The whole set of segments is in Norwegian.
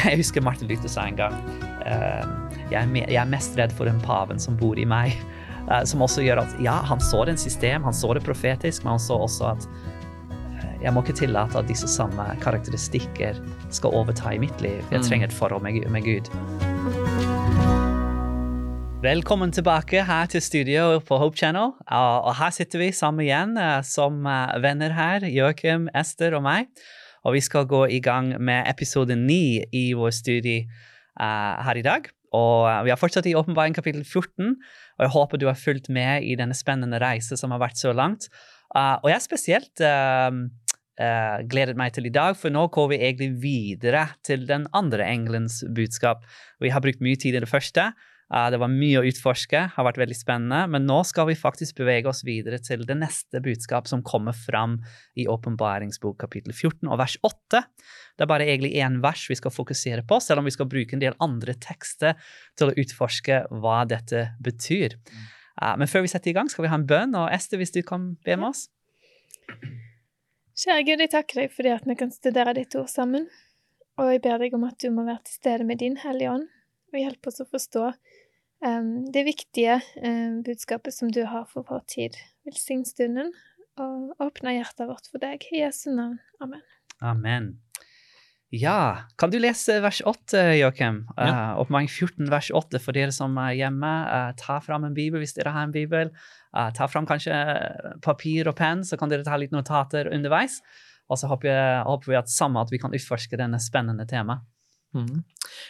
Jeg husker Martin Luther sa en gang uh, jeg, er mest redd for den paven som bor i meg. Uh, som også gjør at ja, han så det en system, han så det profetisk, men han så også at jeg må ikke tillate at disse samme karakteristikker skal overta i mitt liv. Jeg trenger et forhold med, med Gud. Velkommen tilbake her til studio på Hope Channel. Og her sitter vi sammen igjen som venner her, Joakim, Ester og meg. Og vi skal gå i gang med episode ni i vår studie uh, her i dag. Og vi har fortsatt i Åpenbaring kapittel 14, og jeg håper du har fulgt med i denne spennende reise som har vært så langt. Uh, og jeg er spesielt uh, gledet meg til i dag, for nå går vi egentlig videre til den andre engelens budskap. Vi har brukt mye tid i det første, Uh, det var mye å utforske, har vært veldig spennende. Men nå skal vi faktisk bevege oss videre til det neste budskap som kommer fram i Åpenbaringsbok kapittel 14 og vers 8. Det er bare egentlig én vers vi skal fokusere på, selv om vi skal bruke en del andre tekster til å utforske hva dette betyr. Uh, men før vi setter i gang, skal vi ha en bønn. Og Ester, hvis du kan be med oss? Kjære Gud, jeg takker deg fordi at vi kan studere ditt ord sammen. Og jeg ber deg om at du må være til stede med din Hellige Ånd og hjelpe oss å forstå um, det viktige um, budskapet som du har for vår tid. Velsign stunden, og åpne hjertet vårt for deg. I Jesu navn. Amen. Amen. Ja, kan du lese vers 8, Joakim? Ja. Uh, Oppmaring 14, vers 8, for dere som er hjemme. Uh, ta fram en bibel hvis dere har en bibel. Uh, ta fram kanskje papir og penn, så kan dere ta litt notater underveis. Og så håper, jeg, håper vi at sammen at vi kan utforske denne spennende temaet. Mm.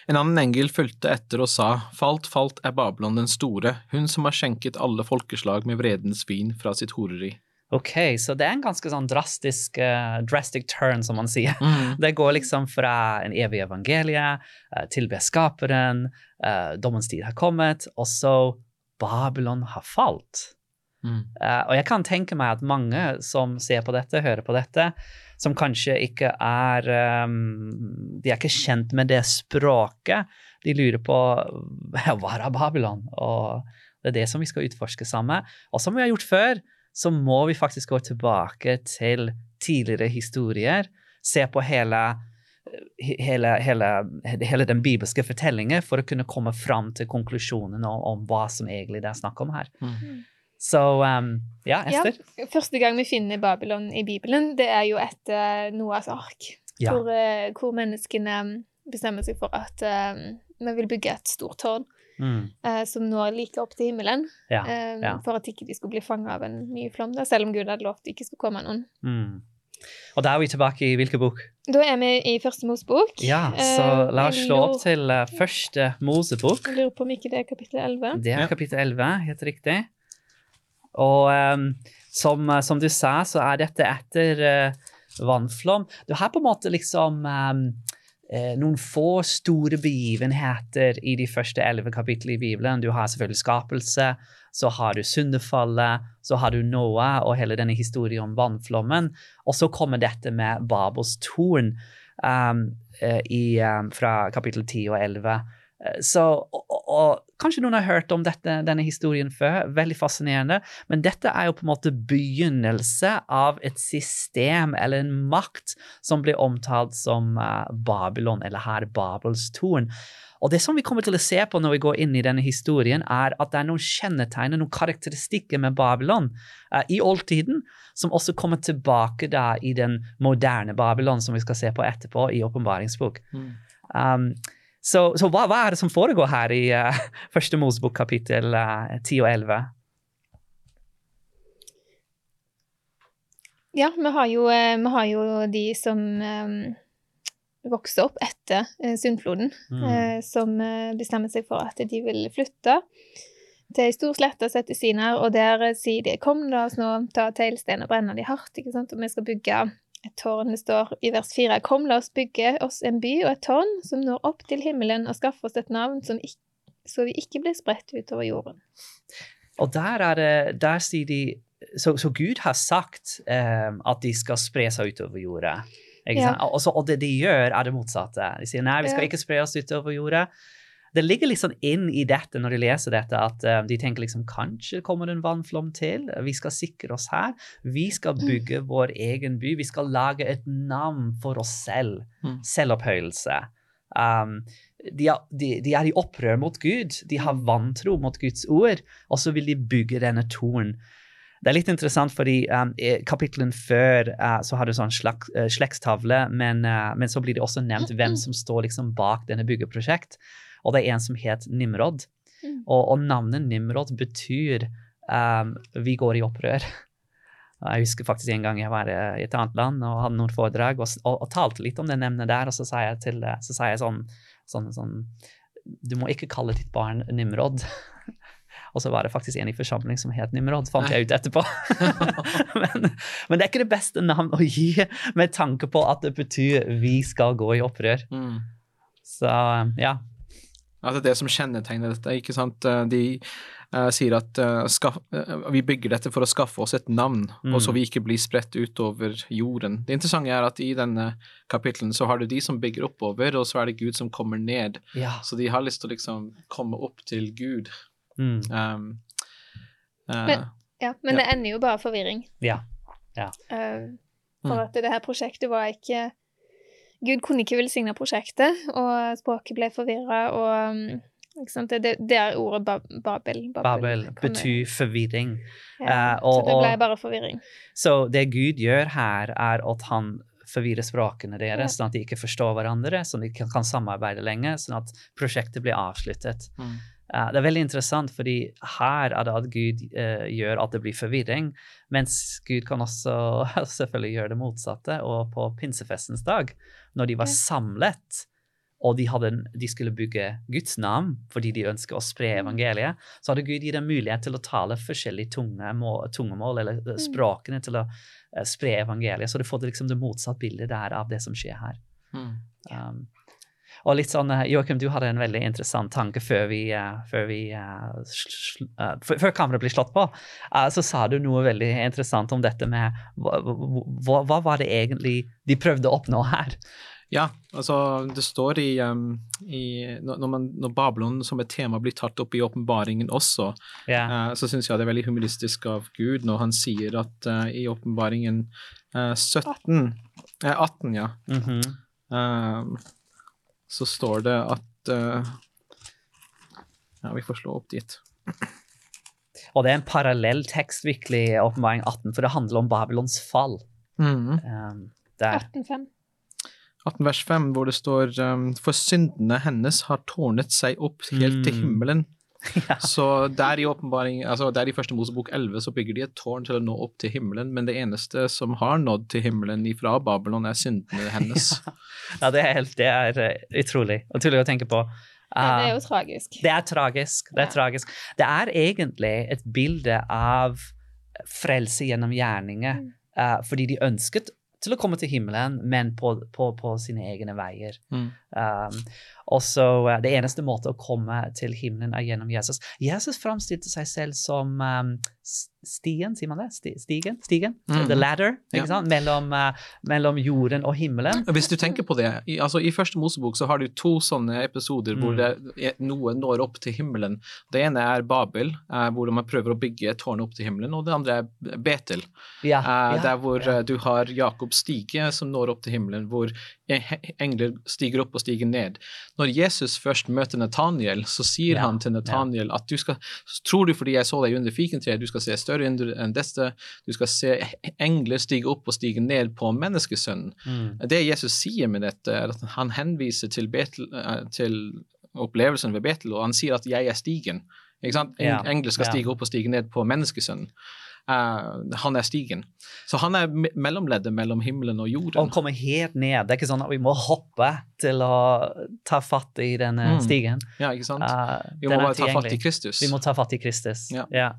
En annen engel fulgte etter og sa, Falt, falt er Babylon den store, hun som har skjenket alle folkeslag med vredens vin fra sitt horeri. Ok, så det er en ganske sånn drastisk uh, drastic turn, som man sier. Mm. Det går liksom fra en evig evangelie uh, til beskaperen, uh, dommens tid har kommet, og så Babylon har falt. Mm. og jeg kan tenke meg at mange som ser på dette, hører på dette, som kanskje ikke er um, De er ikke kjent med det språket. De lurer på hva er Babylon? Og det er det som vi skal utforske sammen. Og som vi har gjort før, så må vi faktisk gå tilbake til tidligere historier. Se på hele, hele, hele, hele den bibelske fortellingen for å kunne komme fram til konklusjonen om, om hva som egentlig det er snakk om her. Mm. Så um, ja, Ester? Ja, første gang vi finner Babylon i Bibelen, det er jo etter Noahs ark. Ja. Hvor, uh, hvor, menneskene bestemmer seg for at um, vi vil bygge et stort tårn mm. uh, som når like opp til himmelen. Ja, ja. For at ikke de skulle bli fanga av en ny flom, da, selv om Gud hadde lovt det ikke skulle komme noen. Mm. Og da er vi tilbake i hvilken bok? Da er vi i Første Mosebok. Ja, så la oss slå opp til Første Mosebok. Jeg lurer på om ikke det er kapittel 11. Det er kapittel 11, helt riktig. Og um, som, eh, som, du sa, så er dette etter uh, vannflom. Du har på en måte liksom um, noen få store begivenheter i de første elleve kapitlene i Bibelen. Du har selvfølgelig skapelse, så har du syndefallet, så har du Noah og hele denne historien om vannflommen. Og så kommer dette med Babels torn um, i, um, fra kapittel 10 og 11. Så, og, og, Kanskje noen har hørt om dette, denne historien før. Veldig fascinerende. Men dette er jo på en måte begynnelse av et system eller en makt som blir omtalt som uh, Babylon, eller her Babelstorn. Og det som vi kommer til å se på når vi går inn i denne historien, er at det er noen kjennetegn, noen karakteristikker med Babylon uh, i oldtiden, som også kommer tilbake da i den moderne Babylon, som vi skal se på etterpå i åpenbaringsbok. Mm. Um, så, så hva, hva, er det som foregår her i uh, første Mosebok kapittel uh, eh, 10 og 11? Ja, vi har jo, uh, vi har jo de som um, vokser opp etter uh, Sundfloden, mm. som bestemmer seg for at de vil flytte til ei stor slette som sette Sinar, og der sier de 'kom, la oss nå ta teglstein og brenne de hardt', ikke sant, og vi skal bygge et tårn. Det står i vers fire Kom, la oss bygge oss en by og et tårn som når opp til himmelen, og skaffe oss et navn ikke, så vi ikke blir spredt utover jorden. Og der er det Der sier de Så, så Gud har sagt um, at de skal spre seg utover jorda. Ja. Og, så, og det de gjør, er det motsatte. De sier nei, vi skal ikke spre oss utover jorda det ligger liksom inn i dette når de leser dette, at uh, de tenker liksom kanskje kommer det en vannflom til. Vi skal sikre oss her. Vi skal mm. bygge vår egen by. Vi skal lage et navn for oss selv. Mm. Selvopphøyelse. Um, de, er, de, de, er i opprør mot Gud. De har vantro mot Guds ord, og så vil de bygge denne torn. Det er litt interessant, fordi um, i kapittelen før uh, så har du sånn slag, uh, slektstavle, men, men, så blir det også nevnt hvem som står liksom bak denne byggeprosjekt. Og det er en som het Nimrod. Mm. Og, og navnet Nimrod betyr um, 'vi går i opprør'. Jeg husker faktisk en gang jeg var i et annet land og hadde noen foredrag og, og, og talte litt om det emnet der, og så sa jeg, til, så sa jeg sånn, sånn, sånn, Du må ikke kalle ditt barn Nimrod. og så var det faktisk en i forsamling som het Nimrod, fant jeg ut etterpå. men, men, det er ikke det beste navn å gi med tanke på at det betyr 'vi skal gå i opprør'. Mm. Så ja. Altså det er det som kjennetegner dette, ikke sant. De uh, sier at uh, skaff, uh, vi bygger dette for å skaffe oss et navn, mm. og så vi ikke blir spredt utover jorden. Det interessante er at i denne kapittelen så har du de som bygger oppover, og så er det Gud som kommer ned. Ja. Så de har lyst til å liksom komme opp til Gud. Mm. Um, men, ja, men ja. det ender jo bare forvirring. Ja. ja. for mm. at det her prosjektet var ikke Gud kunne ikke velsigne prosjektet, og språket ble forvirra, og um, det, det, det, er ordet ba Babel. Babel, Babel betyr forvirring. Ja, uh, og, så det ble bare forvirring. Så det Gud gjør her, er at han forvirrer språkene deres, ja. sånn at de ikke forstår hverandre, sånn at de ikke kan samarbeide lenge, sånn at prosjektet blir avsluttet. Mm. Uh, det er veldig interessant, fordi her er det at Gud uh, gjør at det blir forvirring, mens Gud kan også selvfølgelig gjøre det motsatte. Og på pinsefestens dag, når de var samlet, og de, hadde, de, skulle bygge Guds navn fordi de ønsker å spre mm. evangeliet, så hadde Gud gitt dem mulighet til å tale forskjellige tungemål, eller eh, mm. språkene til å uh, spre evangeliet. Så du får liksom det motsatte bildet der av det som skjer her. Mm. Um, og litt sånn, eh, Joakim, du hadde en veldig interessant tanke før, vi, uh, før, vi, uh, før kameraet ble slått på. så sa du noe veldig interessant om dette med hva, hva, var det egentlig de prøvde å oppnå her? Ja, altså det står i, um, i når, man, når, Babylon som et tema blir tatt opp i åpenbaringen også, yeah. uh, så syns jeg det er veldig humoristisk av Gud når han sier at uh, i åpenbaringen uh, 17 18, ja. Mm -hmm. Så står det at uh, Ja, vi får slå opp dit. Og det er en parallell tekst virkelig i åpenbaring 18, for det handler om Babylons fall. Mm. Um, 18.5. 18 vers 5, hvor det står um, For syndene hennes har tårnet seg opp helt til mm. himmelen. Ja. Så der i altså der i første Mosebok 11 så bygger de et tårn til å nå opp til himmelen, men det eneste som har nådd til himmelen ifra Babylon, er syndene hennes. Ja, ja det er helt, det er uh, utrolig. Utrolig å tenke på. Uh, ja, det er jo tragisk. Det er tragisk. Det er tragisk. Det er egentlig et bilde av frelse gjennom gjerninger, uh, fordi de ønsket til å komme til himmelen, men på, på, på sine egne veier. Mm. Um, og så uh, Det eneste måte å komme til himmelen er gjennom Jesus. Jesus framstilte seg selv som um, stien, sier man det? Stigen? Stigen? Mm. The ladder, ikke ja. sant? Mellom, uh, mellom, jorden og himmelen. Hvis du tenker på det, i, altså i første Mosebok så har du to sånne episoder mm. hvor det, noe når opp til himmelen. Det ene er Babel, uh, hvor man prøver å bygge et tårn opp til himmelen, og det andre er Betel. Ja, uh, ja, der hvor du har Jakobs stige som når opp til himmelen, hvor engler stiger opp og stiger ned. Når Jesus først møter Nathaniel, så sier ja, han til Nathaniel ja. at du skal Tror du fordi jeg så deg under fikentreet, du skal se større enn dette, du skal se engler stige opp og stige ned på menneskesønnen. Mm. Det Jesus sier med dette, er at han henviser til, Betel, eh, til opplevelsen ved Betel, og han sier at 'jeg er stigen'. Ikke sant? Engler skal stige opp og stige ned på menneskesønnen. Uh, han er stigen. Så han er mellomleddet mellom himmelen og jorden. Og kommer helt ned. Det er ikke sånn at vi må hoppe til å ta fatt i denne mm. stigen. Ja, ikke sant? Uh, vi må bare ta fatt i Kristus. Vi må ta fatt i Kristus, ja. ja.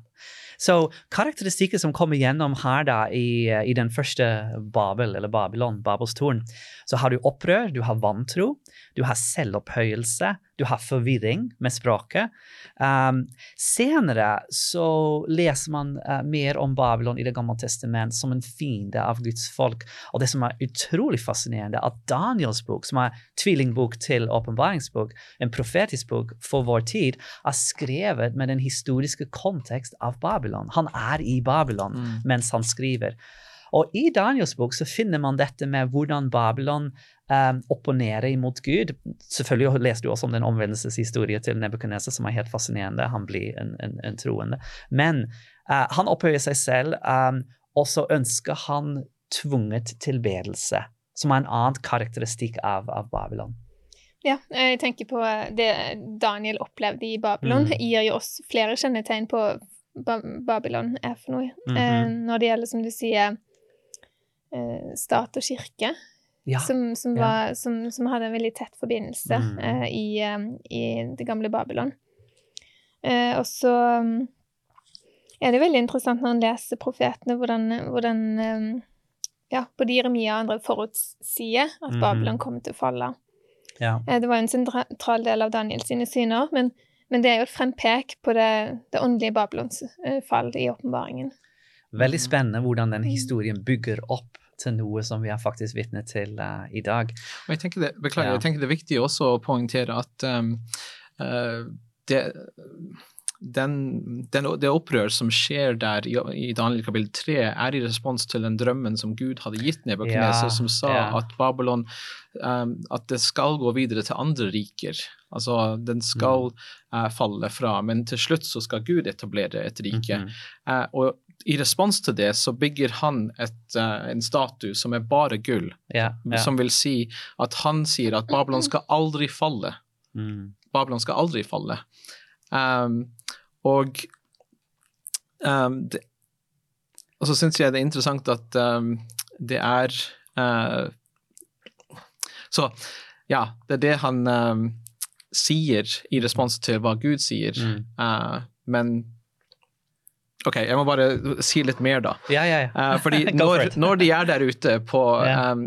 Så karakteristikker som kommer gjennom her da i, i den første Babel, eller Babylon, Babels tårn, så har du opprør, du har vantro, du har selvopphøyelse, du har forvirring med språket. Um, senere så leser man uh, mer om Babylon i Det gamle testament som en fiende av Guds folk. Og det som er utrolig fascinerende, at Daniels bok, som er tvillingbok til åpenbaringsbok, en profetisk bok for vår tid, er skrevet med den historiske kontekst av Babylon. Han er i Babylon mm. mens han skriver. Og i Daniels bok så finner man dette med hvordan Babylon um, opponerer imot Gud. Selvfølgelig leser du også om den omvendelseshistorien til Nebukadneser, som er helt fascinerende. Han blir en, en, en troende. Men uh, han opphøyer seg selv, um, og så ønsker han tvunget tilbedelse, som er en annen karakteristikk av, av Babylon. Ja, jeg tenker på det Daniel opplevde i Babylon. Mm. gir jo oss flere kjennetegn på ba Babylon er for noe. Mm -hmm. eh, når det gjelder, som du sier, eh, stat og kirke, ja. som, som, var, ja. som, som, hadde en veldig tett forbindelse mm. eh, i, i, det gamle Babylon. Eh, og så mm, er det veldig interessant når en leser profetene, hvordan, hvordan eh, ja, både Jeremia og andre forutsier at mhm. Babylon kommer til å falle. Ja. Eh, det var en sentral del av Daniels sine syner, men, men, det er jo et frempek på det, det åndelige Babylons eh, fall i åpenbaringen. Veldig spennende hvordan den mm. historien bygger opp til noe som vi er faktisk vitne til uh, i dag. Og jeg tenker det, beklager, ja. jeg tenker det er viktig også å poengtere at um, uh, det den, den, det opprør som skjer der i, i Daniel kapittel 3, er i respons til den drømmen som Gud hadde gitt Nebukadneser, ja, som sa ja. at Babylon um, at det skal gå videre til andre riker. Altså, den skal mm. uh, falle fra, men til slutt så skal Gud etablere et rike. Mm -hmm. uh, og i respons til det så bygger han et, uh, en statue som er bare gull, yeah, yeah. som vil si at han sier at Babylon skal aldri falle. Mm. Babylon skal aldri falle. Um, og um, det, og så syns jeg det er interessant at um, det er uh, Så ja, det er det han um, sier i respons til hva Gud sier, mm. uh, men OK, jeg må bare si litt mer, da. Ja, ja, ja. Uh, fordi når, når, de er der ute på, yeah. um,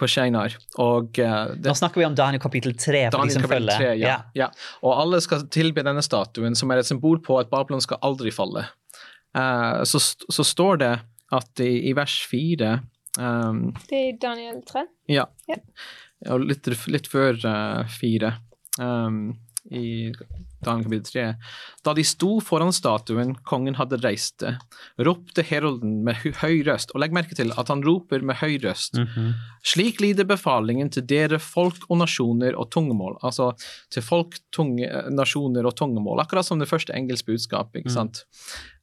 på Steinar og uh, det, Nå snakker vi om Daniel kapittel 3. Daniel liksom kapittel 3 ja, ja. Og alle skal tilbe denne statuen, som er et symbol på at Babylon skal aldri falle. Uh, så, så, står det at i, i vers 4 um, Det er Daniel 3? Ja. Og litt, litt før 4. Um, i Daniel kapittel 3. Da de sto foran statuen kongen hadde reist det, ropte herolden med høy røst, og legg merke til at han roper med høy røst, mm -hmm. slik lyder befalingen til dere folk og nasjoner og tungemål, altså til folk, tunge, nasjoner og tungemål, akkurat som det første engelske budskap, ikke mm. sant.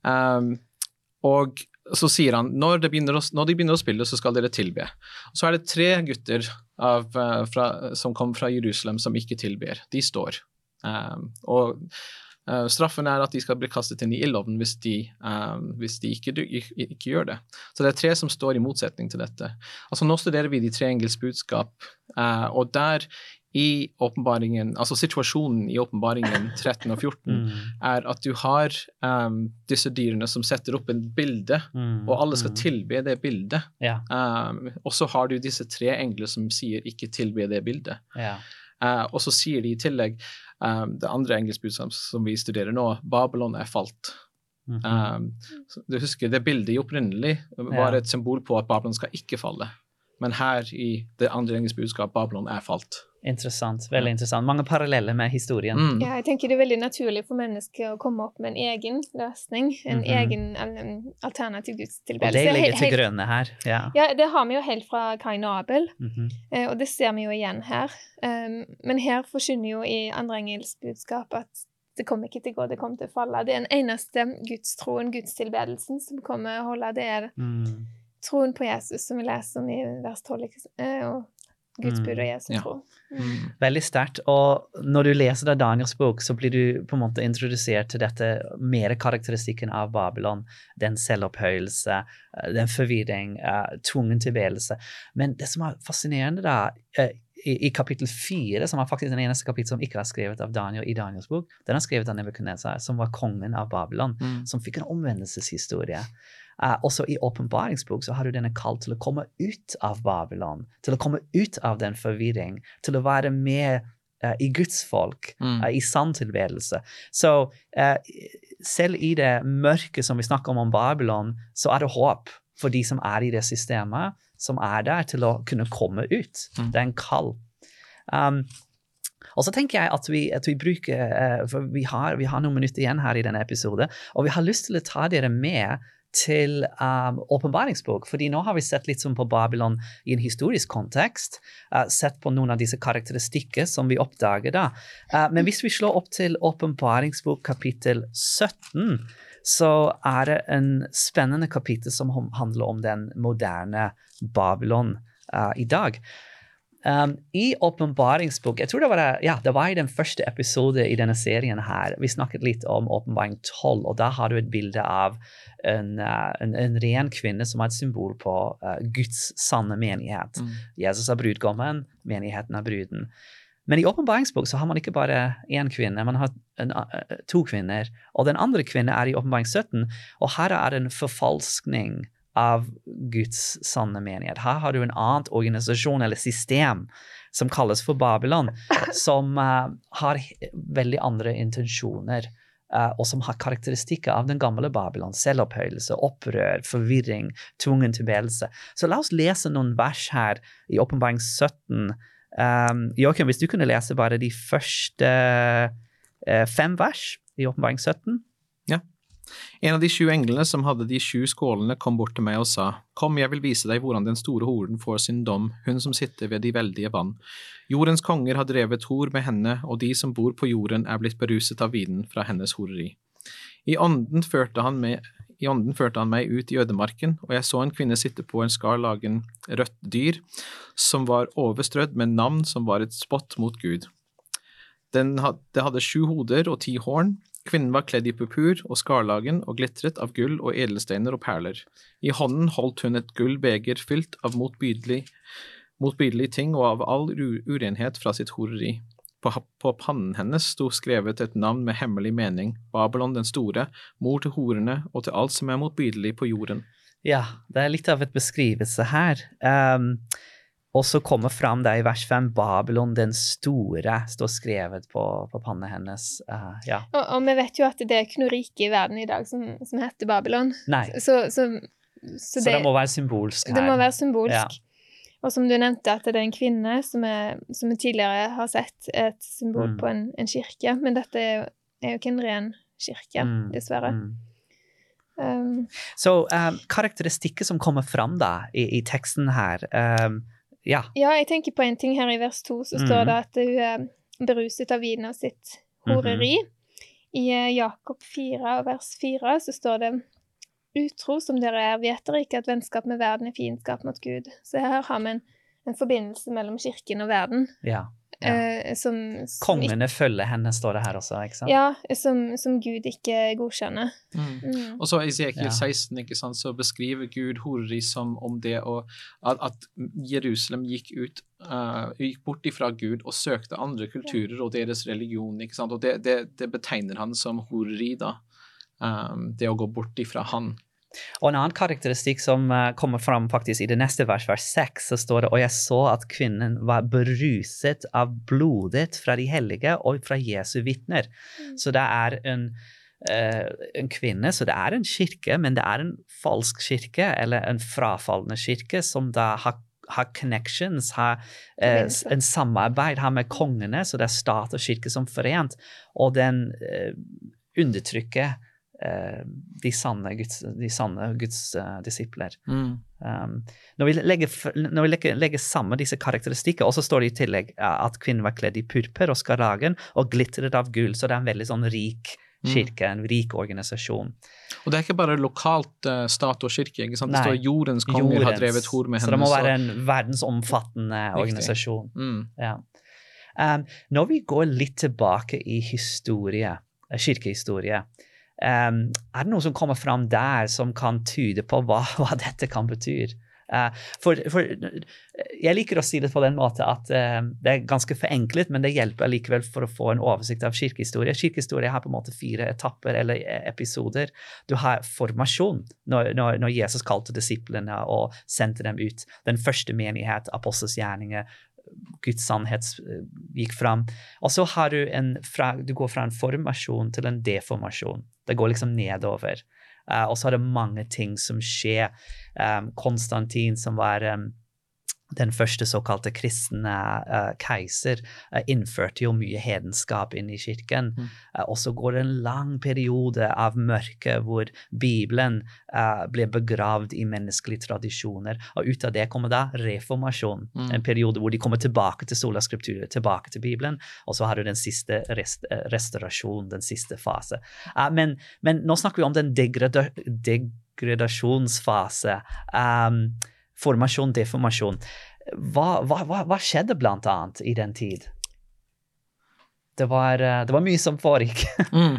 Mm. Um, og så sier han når de, å, når de, begynner å spille, så skal dere tilbe. Så er det tre gutter av, uh, fra, som kom fra Jerusalem som ikke tilber. De står. Um, og uh, straffen er at de skal bli kastet inn i ildovnen hvis de, um, hvis de ikke, ikke, gjør det. Så det er tre som står i motsetning til dette. Altså Nå studerer vi de tre engels budskap, uh, og der i åpenbaringen, altså situasjonen i åpenbaringen 13 og 14 mm. er at du har um, disse dyrene som setter opp en bilde, mm. og alle skal mm. tilbe det bildet. Ja. Um, og så har du disse tre engler som sier 'ikke tilbe det bildet'. Ja. Uh, og så sier de i tillegg Um, det andre engelskbudskapet som vi studerer nå, Babylon er falt. Mm -hmm. um, du husker Det bildet opprinnelig var ja. et symbol på at Babylon skal ikke falle. Men her i det andre engelske budskap, Babylon er falt. Interessant. Veldig interessant. Mange paralleller med historien. Mm. Ja, jeg tenker det er veldig naturlig for mennesker å komme opp med en egen løsning. En mm -hmm. egen en alternativ gudstilbedelse. Og det ligger til grønne her. Ja. ja, det har vi jo helt fra Kain og Abel, mm -hmm. og det ser vi jo igjen her. Um, men her forkynner jo i andre engelsk budskap at det kommer ikke til å gå, det kommer til å falle. Det er den eneste gudstroen, gudstilbedelsen, som kommer å holde. Det er mm. troen på Jesus, som vi leser om i vers 12. Uh, og Guds bud og Jesu tro. Mm. Veldig sterkt. Og når du leser da Daniels bok, så blir du på en måte introdusert til dette mer karakteristikken av Babylon. Den selvopphøyelse, eh, den forvirring, uh, tvungen tilbedelse. Men det som er fascinerende da, uh, i, i, kapittel fire, som er faktisk den eneste kapittel som ikke er skrevet av Daniel i Daniels bok, den er skrevet av Nebukadnesar, som var kongen av Babylon, mm. som fikk en omvendelseshistorie. Uh, også i åpenbaringsbok så har du denne kall til å komme ut av Babylon, til å komme ut av den forvirring, til å være med uh, i Guds folk, mm. uh, i sann tilbedelse. Så selv i det mørke som vi snakker om om Babylon, så er det håp for de som er i det systemet, som er der til å kunne komme ut. Mm. Det er en kall. Um, og så tenker jeg at vi, at vi bruker For vi har, vi har, noen minutter igjen her i denne episoden, og vi har lyst til å ta dere med til um, åpenbaringsbok, fordi nå har vi sett litt som på Babylon i en historisk kontekst. Uh, sett på noen av disse karakteristikker som vi oppdager da. Uh, men hvis vi slår opp til åpenbaringsbok kapittel 17, så er det en spennende kapittel som handler om den moderne Babylon uh, i dag. Um, I åpenbaringsbok Jeg tror det var, ja, det var i den første episode i denne serien her. Vi snakket litt om åpenbaring 12, og da har du et bilde av en, uh, en, en ren kvinne som er et symbol på uh, Guds sanne menighet. Mm. Jesus er brudgommen, menigheten er bruden. Men i åpenbaringsbok så har man ikke bare én kvinne, man har en, uh, to kvinner. Og den andre kvinnen er i åpenbaring 17, og her er det en forfalskning av Guds sanne menighet. Her har du en annen organisasjon eller system som kalles for Babylon, som uh, har veldig andre intensjoner. Uh, og som har karakteristikker av den gamle Babylon. Selvopphøyelse, opprør, forvirring, tvungen tilbedelse. Så la oss lese noen vers her i Åpenbaring 17. Um, Joakim, hvis du kunne lese bare de første uh, fem vers i Åpenbaring 17? En av de sju englene som hadde de sju skålene, kom bort til meg og sa, Kom, jeg vil vise deg hvordan den store horen får sin dom, hun som sitter ved de veldige vann. Jordens konger har drevet hor med henne, og de som bor på jorden er blitt beruset av vinen fra hennes horeri. I ånden førte han med i ånden førte han meg ut i ødemarken, og jeg så en kvinne sitte på en skarlagen rødt dyr, som var overstrødd med navn som var et spott mot Gud. Den det hadde sju hoder og ti horn, Kvinnen var kledd i purpur og skarlagen og glitret av gull og edelsteiner og perler. I hånden holdt hun et gullbeger fylt av motbydelige motbydelig ting og av all urenhet fra sitt horeri. På, på, pannen hennes sto skrevet et navn med hemmelig mening, Babylon den store, mor til horene og til alt som er motbydelig på jorden. Ja, det er litt av et beskrivelse her. Um, og så kommer fram det i vers 5 Babylon den store står skrevet på, på panna hennes. Uh, ja. og, og, vi vet jo at det er ikke noe rike i verden i dag som, som heter Babylon. Nei. Så, så, så, så det, det, må være symbolsk her. Det må være symbolsk. Ja. Og som du nevnte, at det er en kvinne som, er, som vi tidligere har sett et symbol mm. på en, en, kirke. Men dette er jo, er jo ikke en ren kirke, mm. dessverre. Mm. Um, så um, karakteristikker som kommer fram da i, i teksten her um, ja. ja, jeg tenker på en ting her i vers to, så står mm. det at hun er beruset av vinen av sitt horeri. Mm -hmm. I eh, Jakob 4 vers 4 så står det Utro som dere er, vet dere ikke at vennskap med verden er fiendskap mot Gud. Så her har vi en, en forbindelse mellom kirken og verden. Ja. Eh, som, som Kongene ikke, følger henne, står det her også. ikke sant? Ja, som, som Gud ikke godkjenner. Mm. Mm. Og så i Ezekiel ja. 16 ikke sant, så beskriver Gud horeri som om det å, at, at Jerusalem gikk ut uh, gikk bort ifra Gud og søkte andre kulturer og deres religion. ikke sant? Og det, det, det betegner han som horeri, da. Um, det å gå bort ifra han. Og en annen karakteristikk som uh, kommer fram faktisk i det neste vers, vers 6, så står det og jeg så at kvinnen var beruset av blodet fra de hellige og fra Jesu vitner. Mm. Så det er en, uh, en kvinne, så det er en kirke, men det er en falsk kirke, eller en frafallende kirke, som da har har connections, har uh, en samarbeid har med kongene, så det er stat og kirke som forent, og den uh, undertrykker Eh, de sanne Guds, de sanne Guds uh, disipler. Mm. Um, når vi, legger, når vi legger, legger, sammen disse karakteristikkene, og så står det i tillegg at kvinnen var kledd i purpur og skaragen og glitret av gull, så det er en veldig sånn rik mm. kirke, en rik organisasjon. Og det er ikke bare lokalt uh, stat og kirke. ikke sant? Det står jordens konger jordens, har drevet hor med henne. Så det må være en verdensomfattende organisasjon. Mm. Ja. Um, når vi går litt tilbake i historie, kirkehistorie, Um, er det noe som kommer fram der som kan tyde på hva, hva dette kan bety? Uh, for, for, jeg liker å si det på den måten at uh, det er ganske forenklet, men det hjelper likevel for å få en oversikt av kirkehistorie. Kirkehistorie har på en måte fire etapper eller episoder. Du har formasjon, når, når, når Jesus kalte disiplene og sendte dem ut. Den første menighet, apostels gjerninger, Guds sannhet eh, gikk fram. Og så har du en fra, du går fra en formasjon til en deformasjon. Det går liksom nedover. Uh, og så er det mange ting som skjer. Um, Konstantin, som var um, den første såkalte kristne uh, keiser uh, innførte jo mye hedenskap inn i kirken. Mm. Uh, og så går det en lang periode av mørke hvor Bibelen blir begravd i menneskelige tradisjoner. Og ut av det kommer da reformasjon. Mm. En periode hvor de kommer tilbake til sola skripturer, tilbake til Bibelen. Og så har du den siste rest, restaurasjonen, den siste fase. Men, men, nå snakker vi om den degrada degradasjonsfase. Um, formasjon, deformasjon. Hva, hva, hva, skjedde blant annet i den tid? Det var, eh, det var mye som foregikk. mm.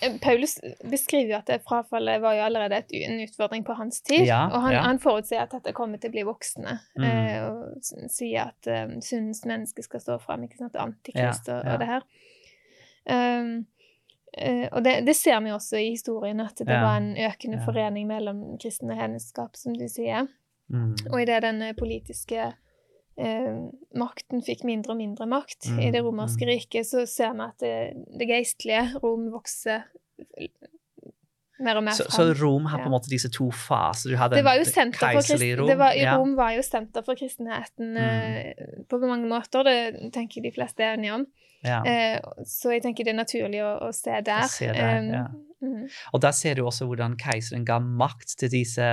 Eh, Paulus beskriver jo at det frafallet var jo allerede et, en utfordring på hans tid. Ja, og han, ja. han, forutser at dette kommer til å bli voksne. Mm. Eh, og sier at um, syndens menneske skal stå fram, ikke sant, antikrist ja, og, og, det her. Um, uh, og det, det, ser vi også i historien, at det var en økende forening mellom kristne og heneskap, som du sier. Mm. Og idet den politiske eh, makten fikk mindre og mindre makt mm. i det romerske mm. riket, så ser vi at det, det geistlige Rom vokser mer og mer så, så, Rom har på en måte disse to faser? Du hadde det var jo keiserlig Rom? Var, ja. Rom var jo senter for kristenheten mm. eh, på mange måter. Det tenker jeg de fleste er enige om. Ja. Eh, så jeg tenker det er naturlig å, å se der. Se der um, ja. mm. Og da ser du også hvordan keiseren ga makt til disse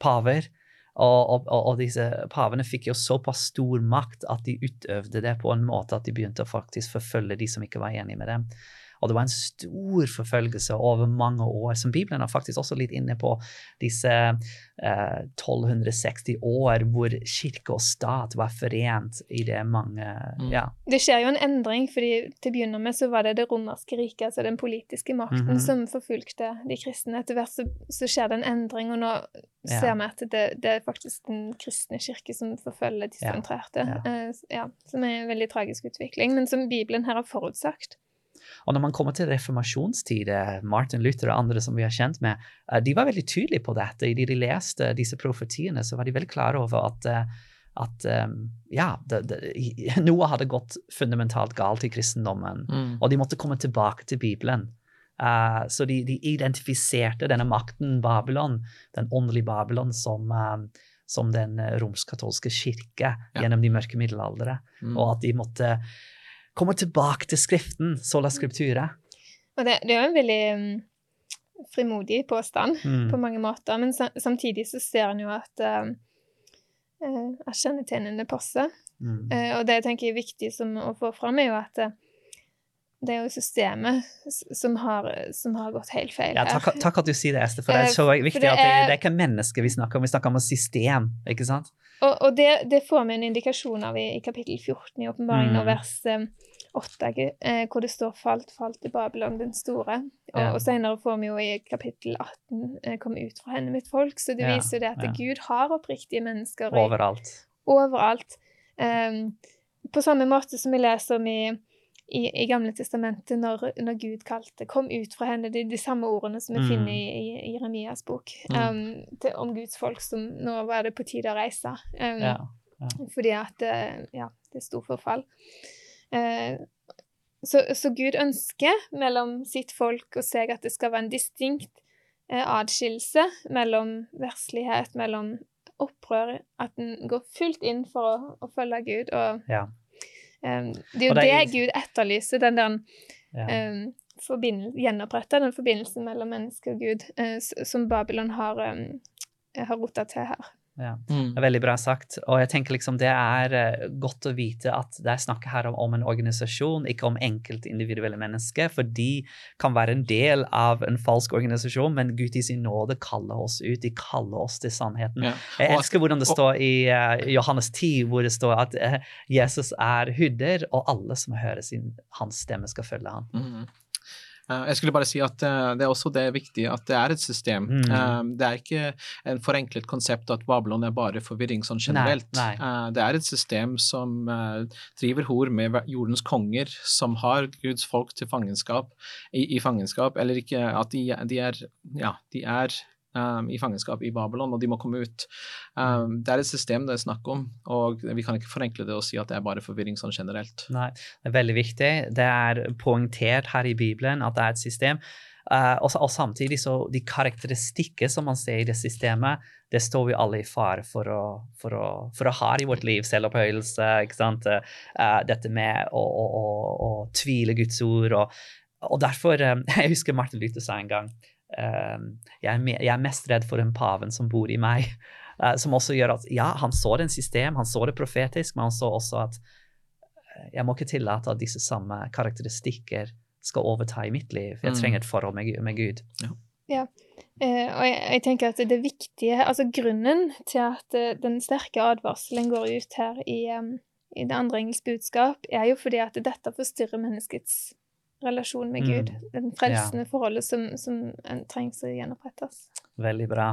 paver. Og, og, og, disse pavene fikk jo såpass stor makt at de utøvde det på en måte at de begynte å faktisk forfølge de som ikke var enige med dem. Og det var en stor forfølgelse over mange år, som Bibelen er faktisk også litt inne på. Disse eh, 1260 år hvor kirke og stat var forent i det mange mm. ja. Det skjer jo en endring, fordi til å begynne med så var det det romerske riket, altså den politiske makten, mm -hmm. som forfulgte de kristne. Etter hvert så, så, skjer det en endring, og nå ja. ser vi at det, det, er faktisk den kristne kirke som forfølger de sentrerte. Ja. Uh, ja. som er en veldig tragisk utvikling, men som Bibelen her har forutsagt. Og når man kommer til reformasjonstid, Martin Luther og andre som vi har kjent med, eh, de var veldig tydelige på dette. I de leste disse profetiene, så var de veldig klare over at, eh, at eh, ja, det, det, noe hadde gått fundamentalt galt i kristendommen, mm. og de måtte komme tilbake til Bibelen. Uh, så de, de, identifiserte denne makten, Babylon, den åndelige Babylon, som, uh, som den romsk-katolske kirke ja. gjennom de mørke middelaldere. Mm. Og at de måtte kommer tilbake til Skriften, sola scriptura. Og det, det er jo en veldig um, frimodig påstand mm. på mange måter, men samtidig så ser en jo at uh, uh, erkjennetegnene passer. Mm. Uh, og det jeg tenker er viktig som, å få fram, er jo at uh, det er jo systemet som har, som har gått helt feil. Ja, takk, takk, at du sier det, Ester, for det er så viktig det er, at det, det, er ikke mennesker vi snakker om, vi snakker om et system, ikke sant? Og, og det, det, får vi en indikasjon av i, i kapittel 14 i Åpenbaringen, mm. vers um, 8, eh, hvor det står 'falt, falt til Babylon den store'. Og, ja. og senere får vi jo i kapittel 18 eh, 'Kom ut fra henne, mitt folk'. Så det viser jo det at ja. Gud har oppriktige mennesker. Overalt. Overalt. Um, på samme måte som vi leser om i i, i Gamle testamentet når, når, Gud kalte 'kom ut fra henne', de, de samme ordene som vi mm. finner i, i, Jeremias bok, mm. um, til, om Guds folk som nå var det på tide å reise. Um, ja, ja. Fordi at uh, ja, det er stor forfall. Uh, så, så, Gud ønsker mellom sitt folk og seg at det skal være en distinkt uh, adskillelse mellom verslighet, mellom opprør, at en går fullt inn for å, å følge Gud. og ja Um, det er jo det, det, Gud etterlyser, den der ja. um, gjenopprette den forbindelsen mellom menneske og Gud uh, som Babylon har, um, har rota til her. Ja, mm. det er Veldig bra sagt. Og jeg tenker liksom det er uh, godt å vite at det er snakk her om, om, en organisasjon, ikke om enkeltindividuelle mennesker. For de kan være en del av en falsk organisasjon, men Gud i sin nåde kaller oss ut. De kaller oss til sannheten. Ja. Jeg elsker hvordan det står i uh, Johannes 10, hvor det står at uh, Jesus er hyrder, og alle som hører sin, hans stemme, skal følge ham. Mm. Eh, jeg skulle bare si at eh, det er også det viktige at det er et system. Mm. Eh, det er ikke en forenklet konsept at Babylon er bare forvirring sånn generelt. Nei, nei. Det er et system som driver hor med jordens konger, som har Guds folk til fangenskap, i, i fangenskap, eller ikke at de, de er, ja, de er um, i fangenskap i Babylon, og de må komme ut. Um, det er et system det er snakk om, og vi kan ikke forenkle det og si at det er bare forvirring sånn generelt. Nei, det er veldig viktig. Det er poengtert her i Bibelen at det er et system. Uh, og, og, samtidig så de karakteristikker som man ser i det systemet, det står vi alle i fare for å, for å, for å ha i vårt liv. Selvopphøyelse, ikke sant. Uh, dette med å, å, tvile Guds ord. Og, og derfor um, Jeg husker Martin Luther sa en gang jeg, er me, jeg, er mest redd for den paven som bor i meg. Uh, som også gjør at ja, han så det en system, han så det profetisk, men han så også at jeg må ikke tillate at disse samme karakteristikker skal overta i mitt liv. Jeg mm. trenger et forhold med, med Gud. Ja. ja. Eh, og jeg, jeg, tenker at det viktige, altså grunnen til at uh, den sterke advarselen går ut her i, um, i det andre engelske budskap, er jo fordi at dette forstyrrer menneskets relasjon med Gud. Mm. Den frelsende ja. forholdet som, som trengs å gjenopprettes. Veldig bra.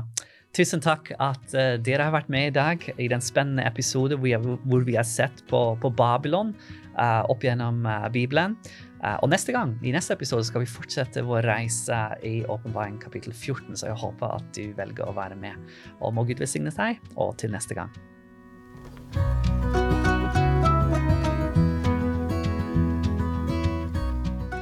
Tusen takk at uh, dere har vært med i dag i den spennende episode hvor vi har, hvor vi har sett på, på Babylon uh, opp gjennom uh, Bibelen. og neste gang, i neste episode skal vi fortsette vår reise i Åpenbaring kapittel 14, så jeg håper at du velger å være med. Og må Gud velsigne deg, og til neste gang.